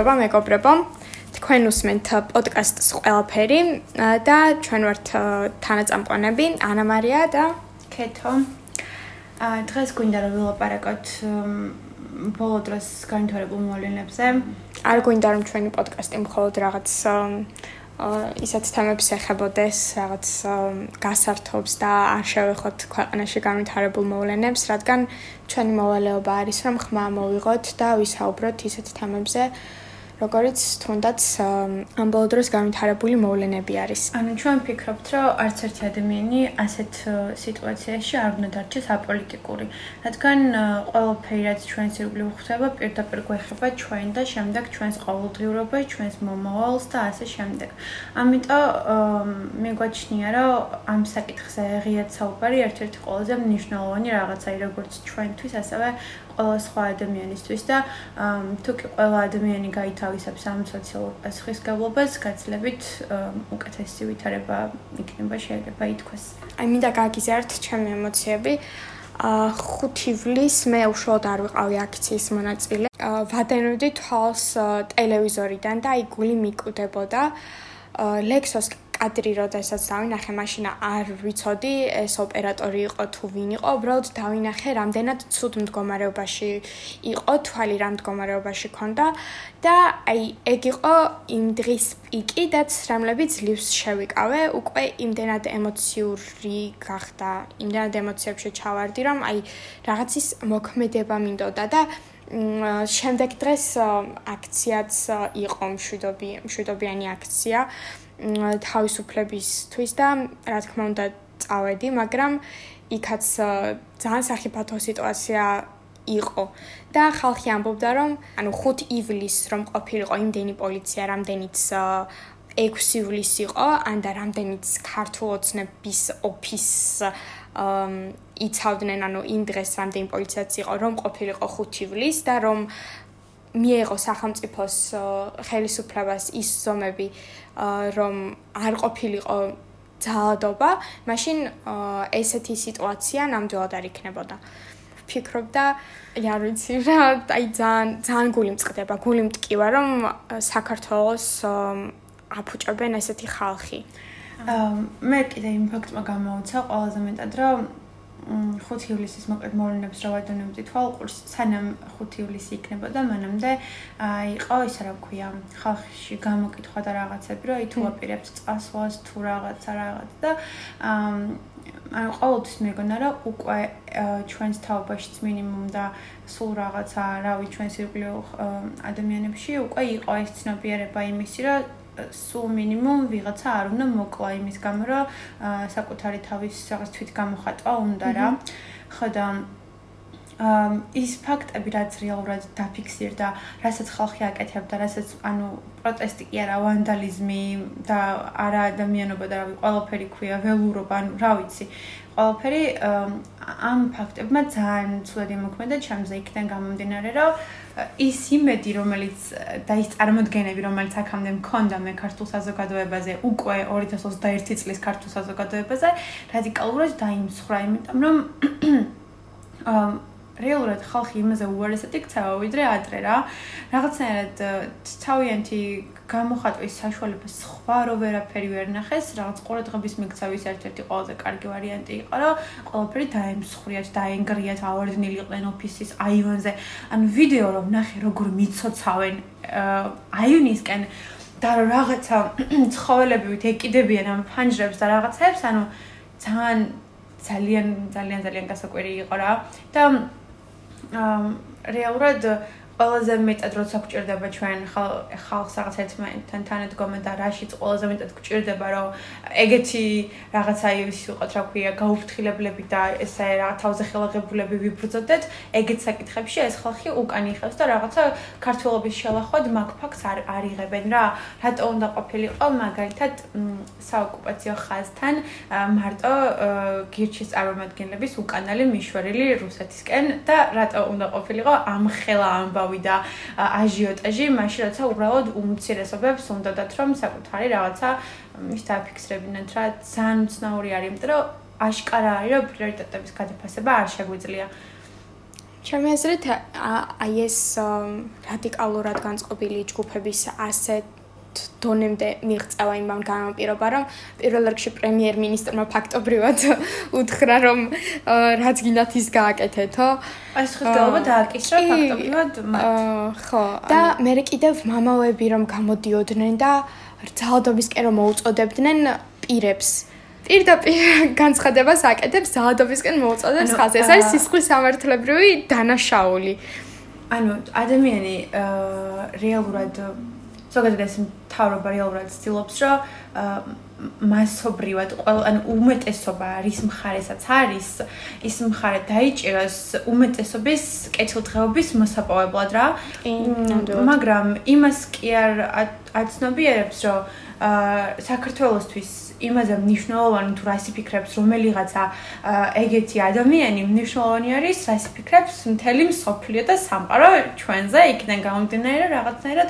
čoban ako prepom თქვენ უსმენთ პოდკასტს ყველაფერი და ჩვენ ვართ თანაწამყვანები ანა მარია და კეთო. აა დღეს გვინდა რომ ვილაპარაკოთ ბოლო დროს განვითარებულ მოვლენებზე. არ გვინდა რომ ჩვენი პოდკასტი მხოლოდ რაღაც ისეთ თემებს ეხებოდეს, რაღაც გასართობს და არ შევეხოთ ქვეყანაში განვითარებულ მოვლენებს, რადგან ჩვენი მოვალეობა არის რომ ხმა მოვიღოთ და ვისაუბროთ ისეთ თემებზე, როგორც თუნდაც ამ ბოლო დროს განვითარებული მოვლენები არის. ანუ ჩვენ ვფიქრობთ, რომ არც ერთი ადამიანი ასეთ სიტუაციაში არ უნდა დარჩეს აპოლიტიკური, რადგან ყველაფერი რაც ჩვენს ირგვლივ ხდება, პირდაპირ გვეხება ჩვენ და შემდეგ ჩვენს ყოველდღიურობას, ჩვენს მომავალს და ასე შემდეგ. ამიტომ მე გვაჩნია, რომ ამ საკითხზე ღიად საუბარი ერთ-ერთი ყველაზე მნიშვნელოვანი რაღაცაა, როგორც ჩვენთვის, ასევე ყველა სხვა ადამიანისთვის და თუ კი ყველა ადამიანი გაითავისებს ამ სოციალურ პასუხისგებლობას, გაცლებით უკეთესი ვითარება იქნება შეიძლება ითქვას. აი მინდა გაგიზარდ ჩემი ემოციები. ა 5 ივლის მე უშუალოდ არ ვიყავი აქციის მონაწილე. ვადენოდი თვალს ტელევიზორიდან და აი გული მიკუდებოდა. ლექსოს კადრი, როდესაც დავინახე, მაშინ არ ვიცოდი ეს ოპერატორი იყო თუ ვინ იყო, უბრალოდ დავინახე, რამდენად ცუდ მდგომარეობაში იყო, თვალი რამ მდგომარეობაში ქონდა და აი ეგ იყო იმ დღის პიკი და ცრემლები ძლივს შევიკავე, უკვე იმდენად ემოციური გახდა, იმდენად ემოციებში ჩავარდი, რომ აი რაღაცის მოქმედება მინდოდა და შემდეგ დღეს აქციაც იყო მშვიდობი მშვიდობიანი აქცია თავისუფლებისთვის და რა თქმა უნდა წავედი, მაგრამ იქაც ძალიან საფათო სიტუაცია იყო. და ხალხი ამბობდა რომ ანუ 5 ივლისს რომ ყოფილიყო იმდენი პოლიცია, რამდენიც 6 ივლისს იყო, ან და რამდენიც ქართულ ოცნების ოფისს იცავდნენ, ანუ იმ დღეს რამდენი პოლიციაც იყო, რომ ყოფილიყო 5 ივლისს და რომ მიეღო სახელმწიფოს ხელისუფლებას ის ზომები, რომ არ ყოფილიყო ძალადობა, მაშინ ესეთი სიტუაცია ნამდვილად არ იქნებოდა. ფიქრობ და არ ვიცი რა, აი ძალიან ძალიან გული მწყდება, გული მტკივა, რომ საქართველოს აფუჭებენ ესეთი ხალხი. მე კიდე იმ ფაქტმა გამოვიცა ყველაზე მეტად, რომ 5 ივლისის მოკლედ მოვლენებს რა ვადონებდი თვალყურს სანამ 5 ივლისი იქნებოდა მანამდე იყო ისე რა ქვია ხალხში გამოკითხვა და რაღაცები რომ აი თუ აპირებს წასვლას თუ რაღაცა რაღაც და ანუ ყოველთვის მეგონა რომ უკვე ჩვენს თაობაშიც მინიმუმ და სულ რაღაცა რავი ჩვენს ირგვლივ ადამიანებში უკვე იყო ეს ცნობიერება იმისი რომ სულ მინიმუმ ვიღაცა არ უნდა მოკლა იმის გამო რომ საკუთარი თავის რაღაც თვით გამოხატვა უნდა რა. ხო და ის ფაქტები რაც რეალურად დაფიქსირდა, რასაც ხალხი აკეთებდა, რასაც ანუ პროტესტი კი არა, ვანდალიზმი და არა ადამიანობა და რავი, ყველაფერი ქვია, ველურობა, ანუ რა ვიცი. ყველაფერი ამ ფაქტებმა ძალიან ცუდად იმოქმედა ჩემზე იქიდან გამომდინარე, რომ ის იმედი, რომელიც და ის წარმოდგენები, რომელიც აქამდე მქონდა მე ქართულ საზოგადოებაზე, უკვე 2021 წლის ქართულ საზოგადოებაზე, რადიკალურად დაიმსხვრა, იმიტომ რომ ამ რეალურად ხალხი იმაზე უარესად იქცევა ვიდრე ადრე რა. რაღაცნაირად თავიანთი გამოხატვის საშუალება სხვა რო ვერაფერი ვერ ნახეს, რაღაც ყურადღების მიქცევის ერთ-ერთი ყველაზე კარგი ვარიანტი იყო, რომ ყველაფერი დაემსხვრიათ, დაენგრიათ, ავარდნილი იყვნენ ოფისის აივანზე. ანუ ვიდეო რომ ნახე როგორ მიცოცავენ აივნისკენ და რაღაცა ცხოველები ვით ეკიდებიან ამ ფანჯრებს და რაღაცებს, ანუ ძალიან ძალიან ძალიან ძალიან გასაკვირი იყო რა. და რეალურად ყველაზე მეტად როცა გვჭირდება ჩვენ ხალხს რაღაც ერთმანეთთან თანადგომა და რაშიც ყველაზე მეტად გვჭირდება რომ ეგეთი რაღაცა ის ვიყოთ რა ქვია გაუფრთხილებლები და ესე რა თავზე ხელაღებულები ვიბრძოდეთ ეგეთ საკითხებში ეს ხალხი უკან იხევს და რაღაცა ქართულობის შელახვად მაგ ფაქტს არ არიღებენ რა. რატო უნდა ყოფილიყო მაგალითად საოკუპაციო ხაზთან მარტო გირჩის წარმომადგენლების უკანალი მიშვერილი რუსეთისკენ და რატო უნდა ყოფილიყო ამ ხელა ამბავი და აჟიოტაჟი მაშინ როცა უბრალოდ უმცირესობებს უნდათ რომ საკუთარი რაღაცა ის დააფიქსრებინათ რა ძალიან უცნაური არის იმიტომ რომ აშკარა არის რომ პრიორიტეტების გადაფასება არ შეგვიძლია. ჩემი აზრით აი ეს რადიკალურად განწყობილი ჯგუფების ასეთ დონემდე მიღწევა იმან განაპირობა რომ პირველ რიგში პრემიერ-მინისტრმა ფაქტობრივად უთხრა რომ რაც გინდათ ის გააკეთეთო. ეს ხდება დააკისრა ფაქტობრივად მათ. ხო და მე კიდევ მამაოები რომ გამოდიოდნენ და ძალადობისკენ რომ მოუწოდებდნენ პირებს. პირდაპირ განცხადებას აკეთებს ძალადობისკენ მოუწოდებს ხაზს ეს არის სისხლის სამართლებრივი დანაშაული. ანუ ადამიანი რეალურად ზოგადად ეს მთავრობა რეალურად ცდილობს, რომ მასობრივად ყველა ან უმეტესობა რის მხარესაც არის, ის მხარე დაიჭიროს უმეტესობის კეთილდღეობის მოსაპოვებლად რა. მაგრამ იმას კი არ აცნობიერებს, რომ საქართველოსთვის იმაზე მნიშვნელოვანი თუ რას იფიქრებს რომელიღაცა ეგეთი ადამიანი მნიშვნელოვანი არის რას იფიქრებს მთელი მსოფლიო და სამყარო ჩვენზე იქიდან გამომდინარე რაღაცნაირად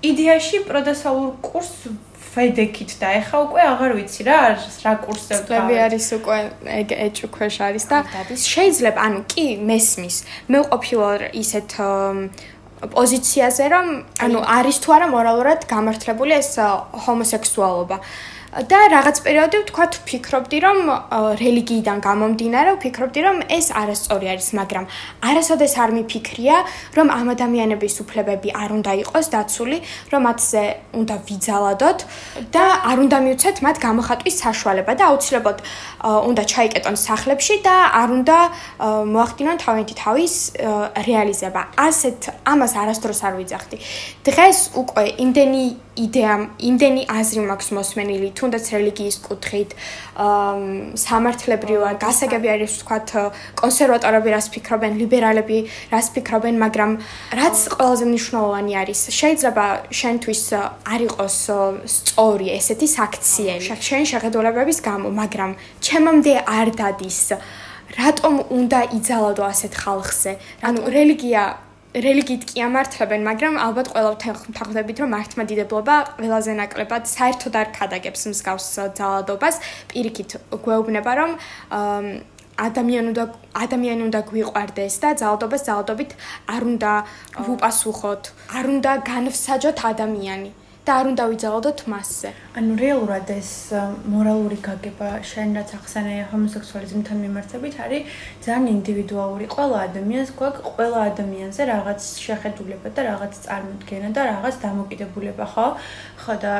იდეაში პროდესალურ კურს ვედექით და ეხა უკვე აღარ ვიცი რა რა კურსებს გავი არის უკვე ეგ ეჭუ ქვეშ არის და შეიძლება ანუ კი მესმის. მე ყოფილვარ ისეთ პოზიციაზე რომ ანუ არის თუ არა მორალურად გამართლებული ეს ჰომოსექსუალობა და რაღაც პერიოდი ვთქვათ ვფიქრობდი რომ რელიგიიდან გამომდინარე ვფიქრობდი რომ ეს არასწორი არის მაგრამ არასოდეს არ მიფიქრია რომ ამ ადამიანების უფლებები არ უნდა იყოს დაცული რომ მათზე უნდა ვიძალადოთ და არ უნდა მიუცეთ მათ გამოხატვის საშუალება და აუცილებლად უნდა ჩაიკეტონ სახლებში და არ უნდა მოახდინონ თავიანთი თავის რეალიზება. ასეთ ამას არასდროს არ ვიძახდი. დღეს უკვე იმდენი იდეა იმდენი აზრი მაქვს მოსმენილი თუნდაც რელიგიის კუთხით სამართლებრივად გასაგები არის ვთქვათ კონსერვატორები რას ფიქრობენ ლიბერალები რას ფიქრობენ მაგრამ რაც ყველაზე მნიშვნელოვანი არის შეიძლება შენთვის არ იყოს სწორი ესეთი საქციელი. შენ შეხედულებების გამო მაგრამ ჩემამდე არ დადის. რატომ უნდა იძალადო ასეთ ხალხზე? ანუ რელიგია რელიგიით კი ამართლებენ, მაგრამ ალბათ ყველა თანხმდებით, რომ მართლმადიდებლობა ყველაზე ნაკლებად საერთოდ არ ქადაგებს მსგავს ძალადობას. პირიქით გვეუბნება, რომ ადამიანი უნდა ადამიანი უნდა გვიყვარდეს და ძალადობას ძალადობით არ უნდა ვუპასუხოთ, არ უნდა განვსაჯოთ ადამიანი. და არ უნდა ვიძალოდოთ მასზე. ანუ რეალურად ეს მორალური გაგება შენ რაც ახსენე ჰომოსექსუალიზმთან მიმართებით არის ძალიან ინდივიდუალური. ყველა ადამიანს გვაქვს ყველა ადამიანზე რაღაც შეხედულება და რაღაც წარმოდგენა და რაღაც დამოკიდებულება, ხო? ხო და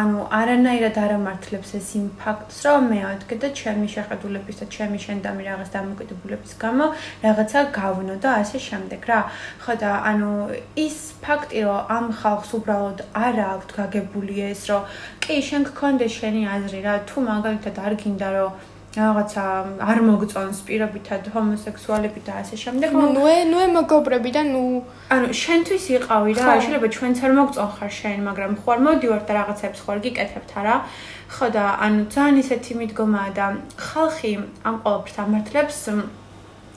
ანუ არანაირად არ ამართლებს ეს იმ ფაქტს, რომ მე ავდგე და ჩემი შეხედულების და ჩემი შენდამი რაღაც დამოკიდებულების გამო რაღაცა გავნო და ასე შემდეგ რა. ხო და ანუ ის ფაქტი, რომ ამ ხალხს უბრალოდ არ აქვს გაგებული ეს, რომ კი, შენ გქონდეს შენი აზრი რა, თუ მაგალითად არ გინდა რომ რაღაცა არ მოგწონს პირობითად ჰომოსექსუალები და ასე შემდეგ. ნუ ნუ მოგობრები და ნუ ანუ შენთვის იყავი რა, შეიძლება ჩვენც არ მოგწონ ხარ შენ, მაგრამ ხო არ მოდივარ და რაღაცებს ხო არ გიკეთებთ არა? ხო და ანუ ძალიან ისეთი მიდგომაა და ხალხი ამ ყოველფერს ამართლებს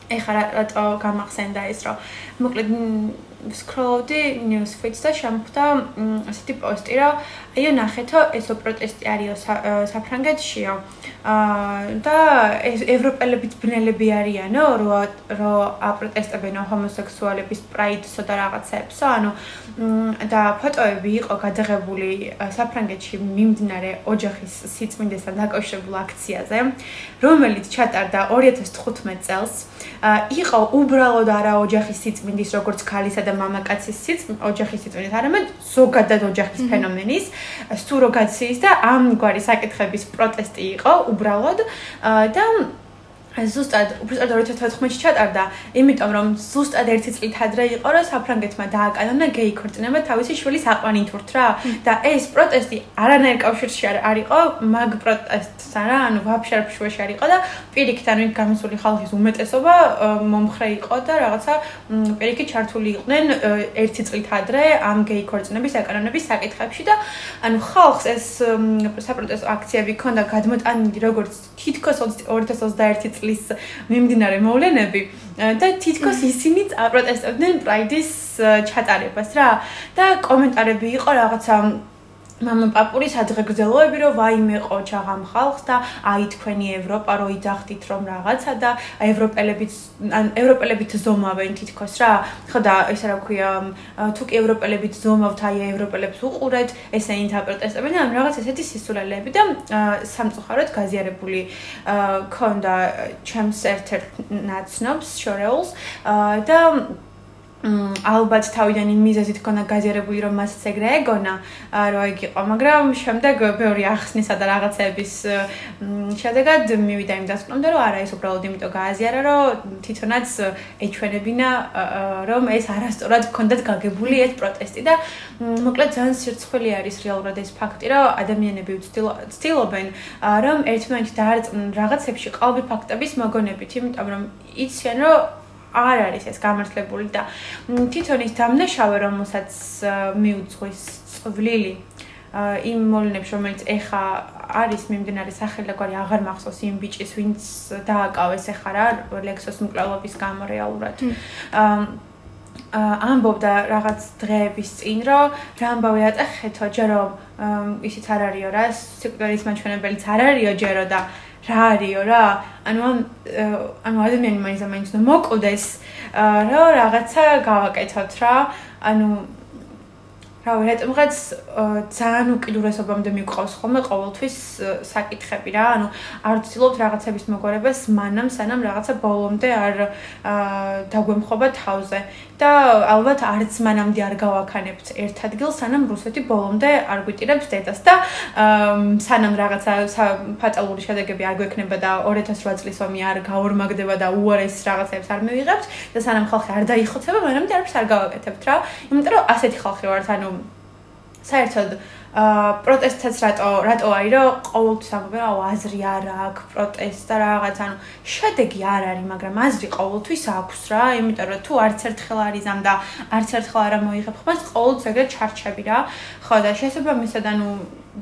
ეხლა რატო გამახსენდა ეს რომ მოკლედ სკროლოდი news feeds და შემხვდა ასეთი პოსტი რომ აიო ნახეთო ესო პროტესტი არისო საფრანგეთშიო და ევროპელებიც ბნელები არიანო რომ რომ აპროტესტებენ ჰომოსექსუალების პრაიდსო და რაღაცებსო ანუ და ფოტოები იყო გადაღებული საფრანგეთში მიმდინარე ოჯახის სიწმინდესთან დაკავშირებულ აქციაზე რომელიც ჩატარდა 2015 წელს. იყო უბრალოდ არა ოჯახის სიწმინდის როგორც ქალისა და მამაკაცის სიწმინდის ოჯახის სიწმინდის არამედ ზოგადად ოჯახის ფენომენის სუროგაციის და ამგვარი საკითხების პროტესტი იყო უბრალოდ და ზუსტად უბრალოდ 2014-ში ჩატარდა, იმიტომ რომ ზუსტად ერთი წლით ადრე იყო, რომ საფრანგეთმა დააკანონა გეი ქორწინება თავისი შვილის აყვანითურთ რა. და ეს პროტესტი არანაირ კავშირში არ არისო, მაგ პროტესტსა რა, ანუ ვაფშე არ ფშვეში არისო და პირიქით ანუ გამოსული ხალხის უმეტესობა მომხრე იყო და რაღაცა პირიქით ჩართული იყვნენ ერთი წლით ადრე ამ გეი ქორწინების აკანონების საკითხებში და ანუ ხალხს ეს საპროტესტო აქციები ქონდა გადმოტანილი როგორც თითქოს 2021 წლ წლის მიმდინარე მოვლენები და თითქოს ისინიც აპროტესტებდნენ პრაიდის ჩატარებას რა. და კომენტარები იყო რაღაცა მამა პაპურის აძღეგრძელოები რომ ვაიმე ყოჩა ღამ ხალხს და აი თქვენი ევროპა რო იძახთით რომ რაღაცა და ევროპელებიც ან ევროპელებით ზომავენ თითქოს რა. ხო და ესე რა ქვია თუ კი ევროპელებით ზომავთ აი ევროპელებს უყურეთ ესე ინტერპრეტესტებენ ან რაღაც ესეთი სისულელეები და სამწუხაროდ გაზიარებული ქონდა ჩემს ერთ-ერთ ნაცნობს შორეულს და ალბათ თავიდან იმ მიზეზით ქონა გაზიარებული რომ მას ეგრე ეგონა. რომ ეგ იყო მაგრამ შემდეგ ბევრი ახსნისა და რაღაცების შედეგად მივიდა იმ დასკვნამდე რომ არა ეს უბრალოდ იმიტომ გააზიარა რომ თვითონაც ეჩვენებინა რომ ეს არასწორად ქონდათ გაგებული ეს პროტესტი და მოკლედ ძალიან სირცხვილი არის რეალურად ეს ფაქტი რომ ადამიანები ვცდილობენ რომ ერთმანეთს დაარწმუნონ რაღაცებში ყალბი ფაქტების მოგონებით იმიტომ რომ იციან რომ არ არის ეს გამართლებული და თვითონ ის დამნაშავე რომელსაც მიუძღვის წვლილი იმ მოვლენებს რომელიც ეხა არის მიმდინარე სახელი და გვარი აღარ მახსოვს იმ ბიჭის ვინც დააკავეს ეხა რა ლექსოს მკვლელობის გამო რეალურად. აა ამბობდა რაღაც დღეების წინ რომ რამბავი ატეხეთო ჯერ რომ ისიც არ არისო რა სიკვდილის მაჩვენებელიც არ არისო ჯერო და რა არისო რა? ანუ ამ ანუ ადამიანი მაინც მაინც უნდა მოკვდეს რა რაღაცა გავაკეთოთ რა? ანუ რა ვიცი რატომღაც ძალიან უკიდურესობამდე მიყვავს ხოლმე ყოველთვის საკითხები რა? ანუ არ ვცდილობთ რაღაცების მოგვარებას მანამ სანამ რაღაცა ბოლომდე არ დაგვემხობა თავზე და ალბათ არც მანამდე არ გავაქანებთ ერთ ადგილს სანამ რუსეთი ბოლომდე არ გვიტირებს დედას და სანამ რაღაცა ფატალური შედეგები არ გვექნება და 2008 წლის ომი არ გაორმაგდება და უარეს რაღაცებს არ მივიღებთ და სანამ ხალხი არ დაიხოცება მანამდე არც არ გავაკეთებთ რა. იმიტომ რომ ასეთი ხალხი ვართ ანუ საერთოდ აა პროტესტსაც რატო რატო არის რომ ყოველთვის ამბობენ აუ აზრი არ აქვს პროტესტ და რაღაც ანუ შედეგი არ არის მაგრამ აზრი ყოველთვის აქვს რა იმიტომ რომ თუ არც ერთხელ არის ამ და არც ერთხელ არ მოიღებ ხმას ყოველთვის ეგრე ჩარჩები რა. ხო და შესაძლებელია ანუ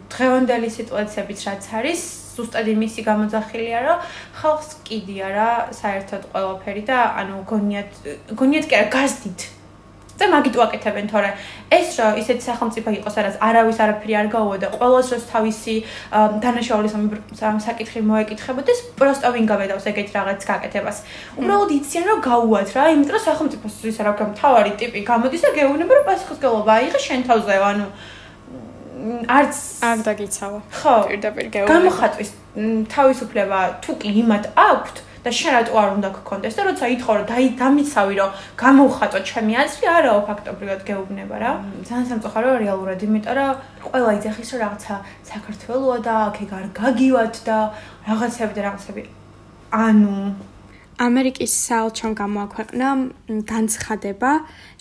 დღევანდელი სიტუაციებიც რაც არის ზუსტად იმისი გამოძახილია რომ ხალხს კიდია რა საერთოდ ყველაფერი და ანუ გონიათ გონიათ კი არა გაზდით და მაგით ვაკეთებენ თორე. ეს რა ისეთი სახელმწიფო იყოს რაც არავის არაფერი არ გაუვა და ყოველს როს თავისი დანაშაულის ამ საკითხი მოეკითხებოდეს პროსტო ვინ გავედავს ეგეთ რაღაც გაკეთებას. უბრალოდ იციან რომ გაუვათ რა იმიტომ რომ სახელმწიფოს ის რა ქვია მთავარი ტიპი გამოდის და გეუბნება რომ პასუხისგებლობა აიღე შენ თავზე ანუ არც არ დაგიცავა. ხო პირდაპირ გეუბნება. გამოხატვის თავისუფლება თუ კი იმათ აქვთ და შენ რატო არ უნდა გქონდეს და როცა ითხოვ რომ დაი დამიცავი რომ გამოვხატო ჩემი აზრი არაო ფაქტობრივად გეუბნება რა. ძალიან სამწუხარო რეალურად იმიტომ რომ ყველა იძახის რომ რაღაცა საქართველოა და აქ ეგ არ გაგივათ და რაღაცები და რაღაცები. ანუ ამერიკის საელჩომ გამოაქვეყნა განცხადება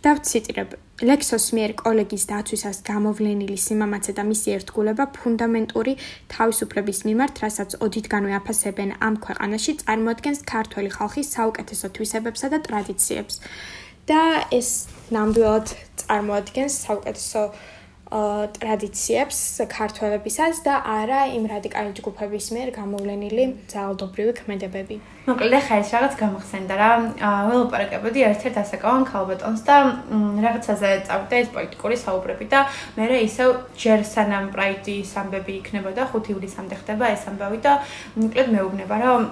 და ვციტირებ ლექსოს მიერ კოლეგის დაცვისას გამოვლენილი სიმამაცე და მისი ერთგულება ფუნდამენტური თავისუფლების მიმართ, რასაც ოდითგანვე აფასებენ ამ ქვეყანაში, წარმოადგენს ქართველი ხალხის საუკეთესო თვისებებსა და ტრადიციებს. და ეს ნამდვილად წარმოადგენს საუკეთესო ტრადიციებს ქართველებისას და არა იმ რადიკალი ჯგუფების მიერ გამოვლენილი ძალადობრივი ქმედებები. მოკლედ ხა ეს რაღაც გამახსენდა რა. ველოპარაკებოდი ერთ-ერთ ასაკოვან ქალბატონს და რაღაცაზე წავიდა ეს პოლიტიკური საუბრები და მე ისევ ჯერ სანამ პრაიდის ამბები იქნებოდა 5 ივლისამდე ხდება ეს ამბავი და მოკლედ მეუბნება რომ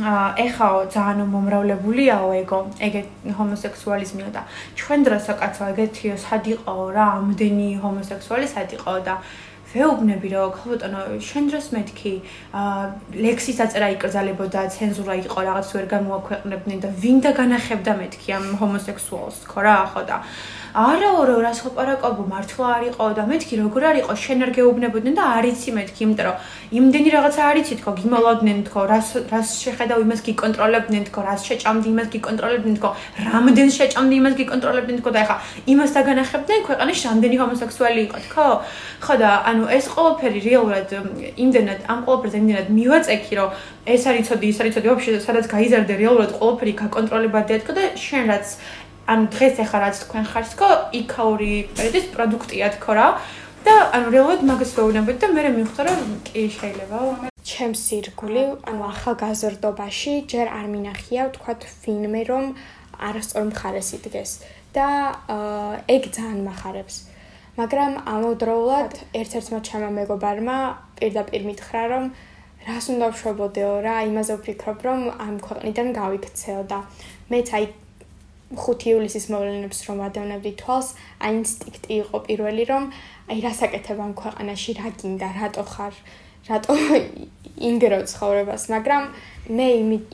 ეხაო ძალიან მომრავლებულია ეგო, ეგეთ ჰომოსექსუალიზმიო და ჩვენ დროსო კაცო ეგეთიო სად იყაო რა, ამდენი ჰომოსექსუალი სად იყაო და ვეუბნები რომ ქალბატონო შენ დროს მეთქი ლექსის აწერა იკრძალებოდა ცენზურა იყო რაღაც ვერ გამოაქვეყნებდნენ და ვინ და განახებდა მეთქი ამ ჰომოსექსუალს ხო რა ხო და არა ორო რას ლაპარაკობ მართლა არისო და მეთქი როგორ არისო შენ არ გეუბნებოდნენ და არიცი მეთქი იმიტომ რომ იმდენი რაღაცა არიცი თქო გიმოლოდნენ თქო რას რას შეხედავ იმას გიკონტროლებდნენ თქო რას შეჭამდი იმას გიკონტროლებდნენ თქო რამდენ შეჭამდი იმას გიკონტროლებდნენ თქო და ეხა იმას დაგანახებდნენ ქვეყანაში რამდენი ჰომოსექსუალი იყო თქო ხო და ანუ ეს ყველაფერი რეალურად იმდენად ამ ყველაფერზე იმდენად მივაწექი რომ ეს არის ცოდი ის არის ცოდი ვაფშე სადაც გაიზარდე რეალურად ყველაფერი გაკონტროლებადია თქო და შენ რაც ანუ დღეს ახლა რაც თქვენ ხართ თქო იქაური პერიოდის პროდუქტია თქო რა და ანუ რეალურად მაგას ვეუბნებით და მე მივხვდა რომ კი შეიძლება. ჩემს ირგული ანუ ახალგაზრდობაში ჯერ არ მინახია თქვა ვინმე რომ არასწორ მხარეს იდგეს და ეგ ძალიან מחარებს მაგრამ ამავდროულად ერთ-ერთმა ჩემმა მეგობარმა პირდაპირ მითხრა რომ რას უნდა ვშვებოდეო რა იმაზე ვფიქრობ რომ ამ ქვეყნიდან გავიქცეო და მეც აი 5 ივლისის მოვლენებს რომ ადევნებდი თვალს, აი ინსტინქტი იყო პირველი რომ აი რასაკეთებ ამ ქვეყანაში, რა გინდა, რატო ხარ, რატო ინგერო ცხოვრებას, მაგრამ მე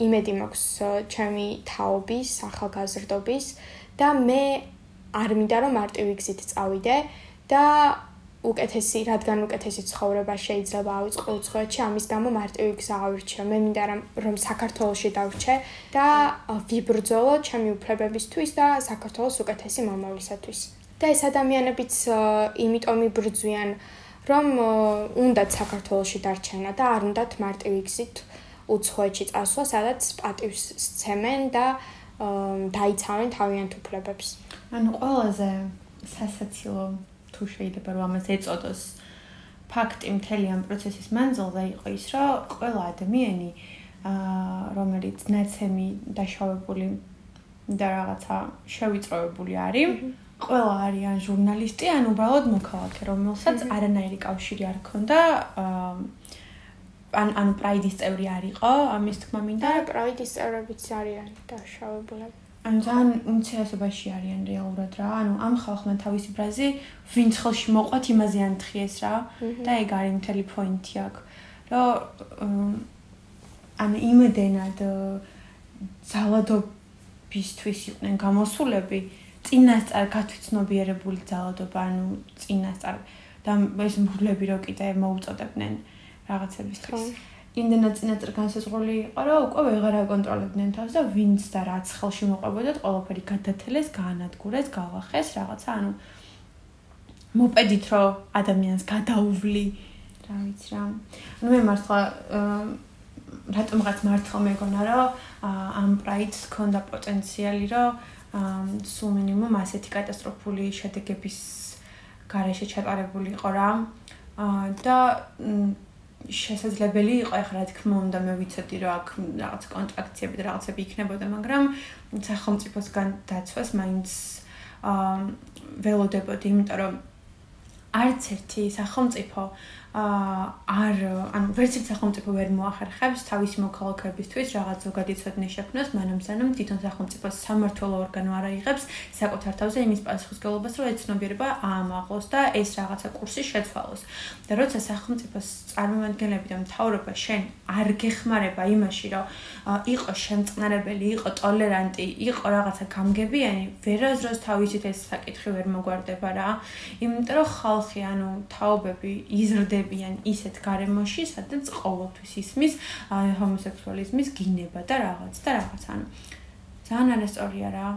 იმედი მაქვს ჩემი თაობის, ახალგაზრდობის და მე არ მინდა რომ მარტივი გზით წავიდე და უკეთესი, რადგან უკეთესი ცხოვრება შეიძლება ავიწყო უცხოეთში, ამის გამო მარტივი გზა ავირჩიო. მე მინდა რომ საქართველოსში დავრჩე და ვიბრძოლო ჩემი უფლებებისთვის და საქართველოს უკეთესი მომავლისათვის. და ეს ადამიანებიც იმიტომ იბრძვიან, რომ უნდათ საქართველოსში დარჩენა და არ უნდათ მარტივი გზით უცხოეთში წასვლა, სადაც პატივს სცემენ და დაიცავენ თავიანთ უფლებებს. ანუ ყველაზე სასაცილო თუ შეიძლება რომ ამას ეწოდოს ფაქტი მთელი ამ პროცესის მანძილზე იყო ის, რომ ყველა ადამიანი აა რომელიც ნაცემი დაშავებული და რაღაცა შევიწროებული არის, ყველა არიან ჟურნალისტი, ან უბრალოდ მოქალაქე, რომელსაც არანაირი კავშირი არ ქონდა აა ან ან პრაიდის წევრი არისო, ამის თქმა მინდა. და პრაიდის წევრებიც არიან დაშავებულები. ანუ ძალიან უმცირესობაში არიან რეალურად რა. ანუ ამ ხალხმა თავისი ბრაზი ვინც ხელში მოყვათ იმაზე ანთხიეს რა. და ეგ არის მთელი პოინტი აქ. რომ ანუ იმედენად ძალადობისთვის იყვნენ გამოსულები წინასწარ გათვითცნობიერებული ძალადობა, ანუ წინასწარ და ეს მგლები რო კიდე მოუწოდებდნენ რაღაცებისთვის. იმდენად წინაწერ განსაზღვრული იყო, რომ უკვე ვეღარ აკონტროლებდნენ თავს და ვინც და რაც ხელში მოყვებოდათ, ყველაფერი გადათელეს, გაანადგურეს, გავახეს რაღაცა, ანუ მოპედით რომ ადამიანს გადაუვლი, რა ვიცი რა. ანუ მე მართლა რატომღაც მართლა მეგონა, რომ ამ პრაიდს ქონდა პოტენციალი, რომ სულ მინიმუმ ასეთი კატასტროფული შედეგების გარეშე ჩატარებული იყო რა. და შესაძლებელი იყო ახლა რა თქმა უნდა მე ვიცოდი რომ აქ რაღაც კონტრაქციები და რაღაცები იქნებოდა მაგრამ სახელმწიფოსგან დაცვას მაინც აა ველოდებოდი იმიტომ რომ არც ერთი სახელმწიფო არ ანუ ვერც ერთ სახელმწიფო ვერ მოახერხებს თავისი მოქალაქეებისთვის რაღაც ზოგადი ცოდნა შექმნას, მანამ სანამ თვითონ სახელმწიფოს სამართლო ორგანო არ აიღებს საკუთარ თავზე იმის პასუხისგებლობას, რომ ეცნობიერება აამაღლოს და ეს რაღაცა კურსი შეცვალოს. და როცა სახელმწიფოს წარმომადგენლები და მთავრობა შენ არ გეხმარება იმაში, რომ იყო შემწყნარებელი, იყო ტოლერანტი, იყო რაღაცა გამგებიანი, ვერაზროს თავისით ეს საკითხი ვერ მოგვარდება რა. იმიტომ რომ ხალხი, ანუ თაობები იზრდება ხდებიან ისეთ გარემოში, სადაც ყოველთვის ისმის ჰომოსექსუალიზმის გინება და რაღაც და რაღაც. ანუ ძალიან არასწორია რა.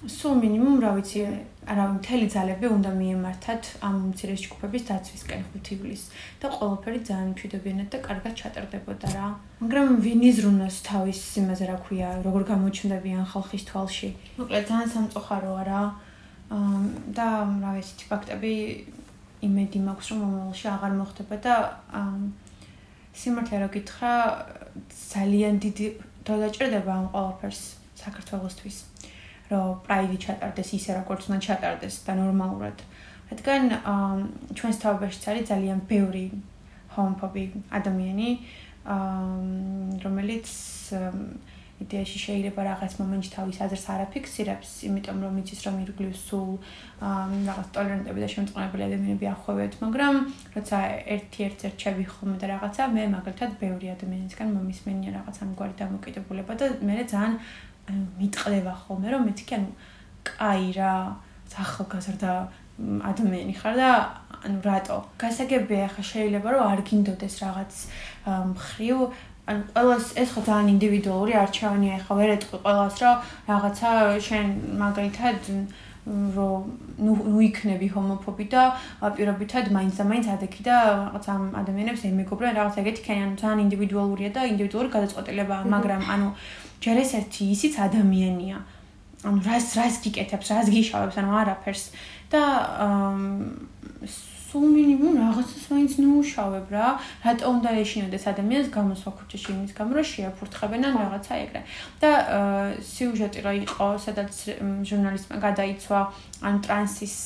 სულ მინიმუმ რა ვიცი, არა მთელი ძალები უნდა მიემართათ ამ მცირეს ჯგუფების დაცვისკენ 5 ივლისს და ყველაფერი ძალიან მშვიდობიანად და კარგად ჩატარდებოდა რა. მაგრამ ვინ იზრუნოს თავის იმაზე რა ქვია, როგორ გამოჩნდებიან ხალხის თვალში. მოკლედ ძალიან სამწუხაროა რა. და რა ვიცი, ფაქტები იმედი მაქვს რომ მომავალში აღარ მოხდება და სიმართლე რა გითხრა ძალიან დიდი დაჭერდება ამ ყველაფერს საქართველოსთვის რომ პრაიდი ჩატარდეს ისე როგორც უნდა ჩატარდეს და ნორმალურად. რადგან ჩვენს თავებაშიც არის ძალიან ბევრი ჰომოფობი ადამიანი რომელიც იდეაში შეიძლება რაღაც მომენტში თავის აზრს არაფიქსირებს, იმიტომ რომ იცის რომ ირგვლივ სულ რაღაც ტოლერანტები და შემწყნარებელი ადამიანები ახვევეთ, მაგრამ როცა ერთ-ერთ ერთჩები ხოლმე და რაღაცა, მე მაგალითად ბევრი ადამიანისგან მომისმენია რაღაც ამგვარი დამოკიდებულება და მე ძალიან მიტყდება ხოლმე რომ მეთქი ანუ კაი რა ახალგაზრდა ადამიანი ხარ და ანუ რატო? გასაგებია ხა შეიძლება რომ არ გინდოდეს რაღაც მხრივ ანუ ყველას ეს ხო ძალიან ინდივიდუალური არჩევანია ხა ვერ ეტყვი ყველას რომ რაღაცა შენ მაგალითად რომ ნუ ნუ იქნები ჰომოფობი და პირობითად მაინც და მაინც ადექი და რაღაც ამ ადამიანებს ემიგობრენ რაღაც ეგეთი ქენი ანუ ძალიან ინდივიდუალურია და ინდივიდუალური გადაწყვეტილებაა მაგრამ ანუ ჯერ ეს ერთი ისიც ადამიანია. ანუ რას რას გიკეთებს რას გიშავებს ანუ არაფერს. და სულ მინიმუმ რაღაცას მაინც ნუშავებ რა. რატო უნდა ეშინოდეს ადამიანს გამოსვა ქუჩაში იმის გამო რომ შეაფურთხებენ ან რაღაცა ეგრე. და სიუჟეტი რა იყო, სადაც ჟურნალისტმა გადაიცვა ან ტრანსის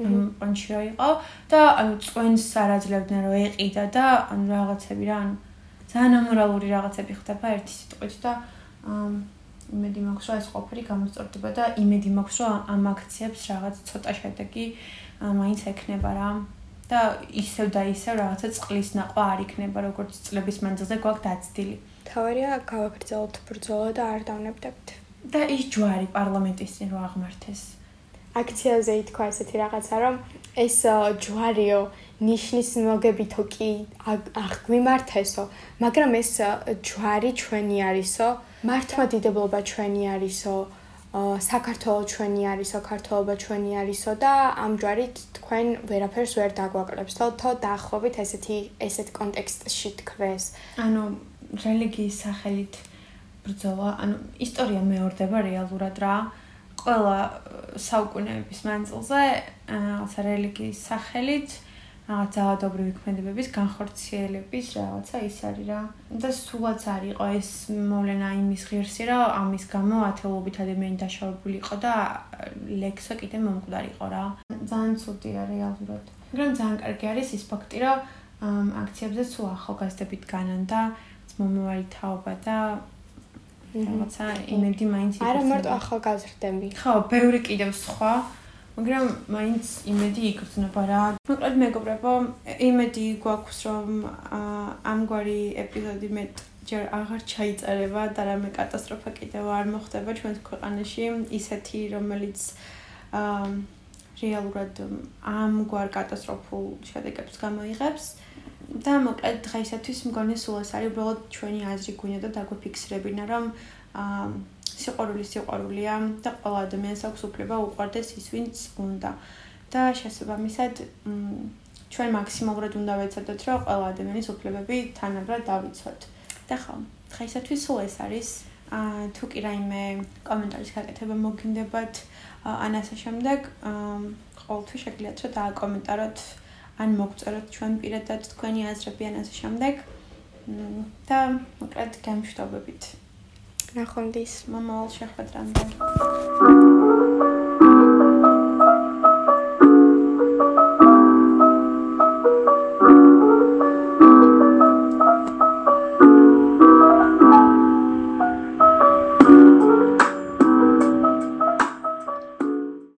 პანჩი რა იყო და ანუ წვენს არაძლებდნენ რომ ეყიდა და ანუ რაღაცები რა ანუ ძალიან ამორალური რაღაცები ხდება ერთი სიტყვით და იმედი მაქვს რომ ეს ყოფილი გამოსწორდება და იმედი მაქვს რომ ამ აქციებს რაღაც ცოტა შედეგი მაინც ექნება რა. და ისევ და ისევ რაღაცა წყლის ნაყვა არ იქნება, როგორც წლების მანძილზე გვაქვს დაცდილი. თავერია გავაგრძელოთ ბრძოლა და არ დავნებდებთ. და ის ჯვარი პარლამენტის წინ რო აღმართეს. აქციაზე ითქვა ესეთი რაღაცა, რომ ეს ჯვარიო ნიშნის მოგებითო კი აღგვიმართესო, მაგრამ ეს ჯვარი ჩვენი არისო, მართლმადიდებლობა ჩვენი არისო. საქართველოს ჩვენი არისო, ქართლობა ჩვენი არისო და ამ ჯარით თქვენ ვერაფერს ვერ დაგვაკლებთ. თო დაახლოებით ესეთი ესეთ კონტექსტში თქვეს. ანუ რელიგიის სახელით ბრძოლა, ანუ ისტორია მეორდება რეალურად რა. ყველა საუკუნეების მანძილზე აა რელიგიის სახელით რაღაც ძალადობრივი ქმედებების განხორციელების რაღაცა ის არის რა. და სულაც არ იყო ეს მოვლენა იმის ღირსი, რომ ამის გამო ათეულობით ადამიანი დაშავებული იყო და ლექსო კიდე მომკვდარ იყო რა. ძალიან ცუდია რეალურად. მაგრამ ძალიან კარგი არის ის ფაქტი, რომ აქციებზე სულ ახალგაზრდები დგანან და მომავალი თაობა და რაღაცა იმედი მაინც იქნება. არა მარტო ახალგაზრდები. ხო, ბევრი კიდევ სხვა მაგრამ მაინც იმედი იგრძნობა რა. მოკლედ მეგობრებო, იმედი გვაქვს რომ ამგვარი ეპიზოდი მე ჯერ აღარ ჩაიწერება და რამე კატასტროფა კიდევ არ მოხდება ჩვენს ქვეყანაში, ისეთი რომელიც აა რეალურად ამგვარ კატასტროფულ შედეგებს გამოიღებს. და მოკლედ დღეისათვის მგონი სულ ეს არის უბრალოდ ჩვენი აზრი გვინდა და დაგვიფიქსირებინა რომ აა სიყვარული სიყვარულია და ყველა ადამიანს აქვს უფლება უყვარდეს ის ვინც უნდა. და შესაბამისად ჩვენ მაქსიმალურად უნდა ვეცადოთ რომ ყველა ადამიანის უფლებები თანაბრად დავიცვათ. და ხო დღეისათვის სულ ეს არის. ა თუ კი რაიმე კომენტარის გაკეთება მოგინდებათ ან ასე შემდეგ ყოველთვის შეგიძლიათ რომ დააკომენტაროთ ან მოგწეროთ ჩვენ პირადად თქვენი აზრები ან ასე შემდეგ და მოკლედ გამშვიდობებით ნახვამდის მომავალ შეხვედრამდე